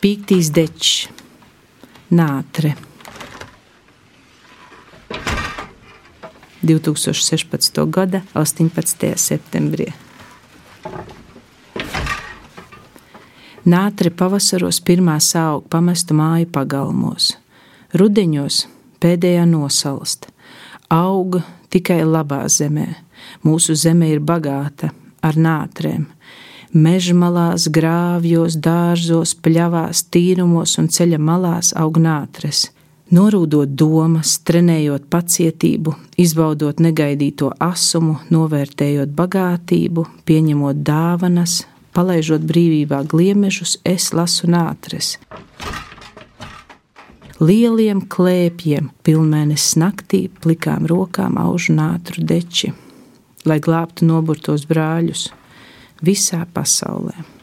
Pīktīs dečs, nātre. 2016. gada 18. septembrī. Nātre pavasaros pirmā auga pamestu māju pagalmos, rudeņos pēdējā nosalst, auga tikai labā zemē. Mūsu zeme ir bagāta ar nātrēm. Mežmalās, grāvjos, dārzos, pļavās, tīrumos un ceļa malās aug nātres. Norūdot domas, trenējot pacietību, izbaudot negaidīto asumu, novērtējot bagātību, pieņemot dāvanas, palaižot brīvībā gliemežus, es lasu nātres lieliem klēpiem, pilnēnes naktī, plikām rokām aužu nātru deči, lai glābtu noburtos brāļus visā pasaulē.